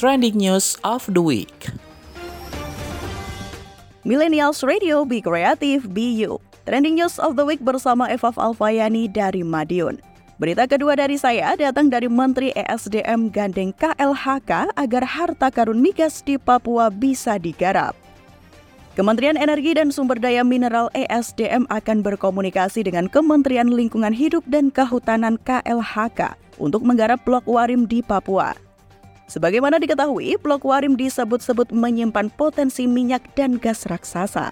Trending News of the Week. Millennials Radio Be Creative Be You. Trending News of the Week bersama Eva Alfayani dari Madiun. Berita kedua dari saya datang dari Menteri ESDM gandeng KLHK agar harta karun migas di Papua bisa digarap. Kementerian Energi dan Sumber Daya Mineral ESDM akan berkomunikasi dengan Kementerian Lingkungan Hidup dan Kehutanan KLHK untuk menggarap blok Warim di Papua. Sebagaimana diketahui, blok Warim disebut-sebut menyimpan potensi minyak dan gas raksasa.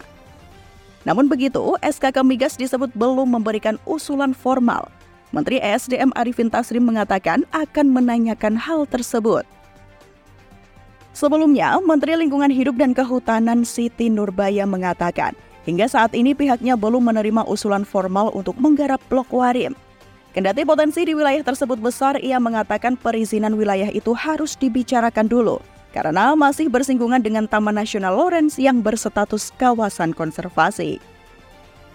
Namun begitu, SKK Migas disebut belum memberikan usulan formal. Menteri ESDM Arifin Tasrim mengatakan akan menanyakan hal tersebut. Sebelumnya, Menteri Lingkungan Hidup dan Kehutanan Siti Nurbaya mengatakan, hingga saat ini pihaknya belum menerima usulan formal untuk menggarap blok Warim. Kendati potensi di wilayah tersebut besar, ia mengatakan perizinan wilayah itu harus dibicarakan dulu karena masih bersinggungan dengan Taman Nasional Lawrence yang berstatus kawasan konservasi.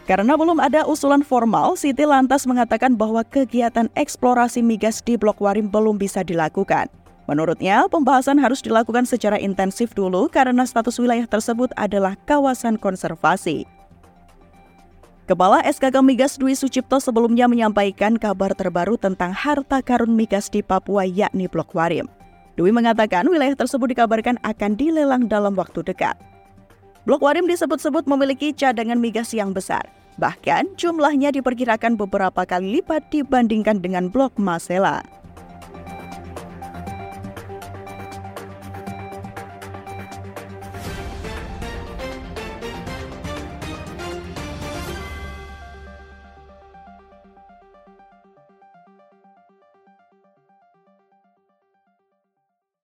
Karena belum ada usulan formal, Siti lantas mengatakan bahwa kegiatan eksplorasi migas di Blok Warim belum bisa dilakukan. Menurutnya, pembahasan harus dilakukan secara intensif dulu karena status wilayah tersebut adalah kawasan konservasi. Kepala SKK Migas Dwi Sucipto sebelumnya menyampaikan kabar terbaru tentang harta karun migas di Papua yakni Blok Warim. Dwi mengatakan wilayah tersebut dikabarkan akan dilelang dalam waktu dekat. Blok Warim disebut-sebut memiliki cadangan migas yang besar. Bahkan jumlahnya diperkirakan beberapa kali lipat dibandingkan dengan Blok Masela.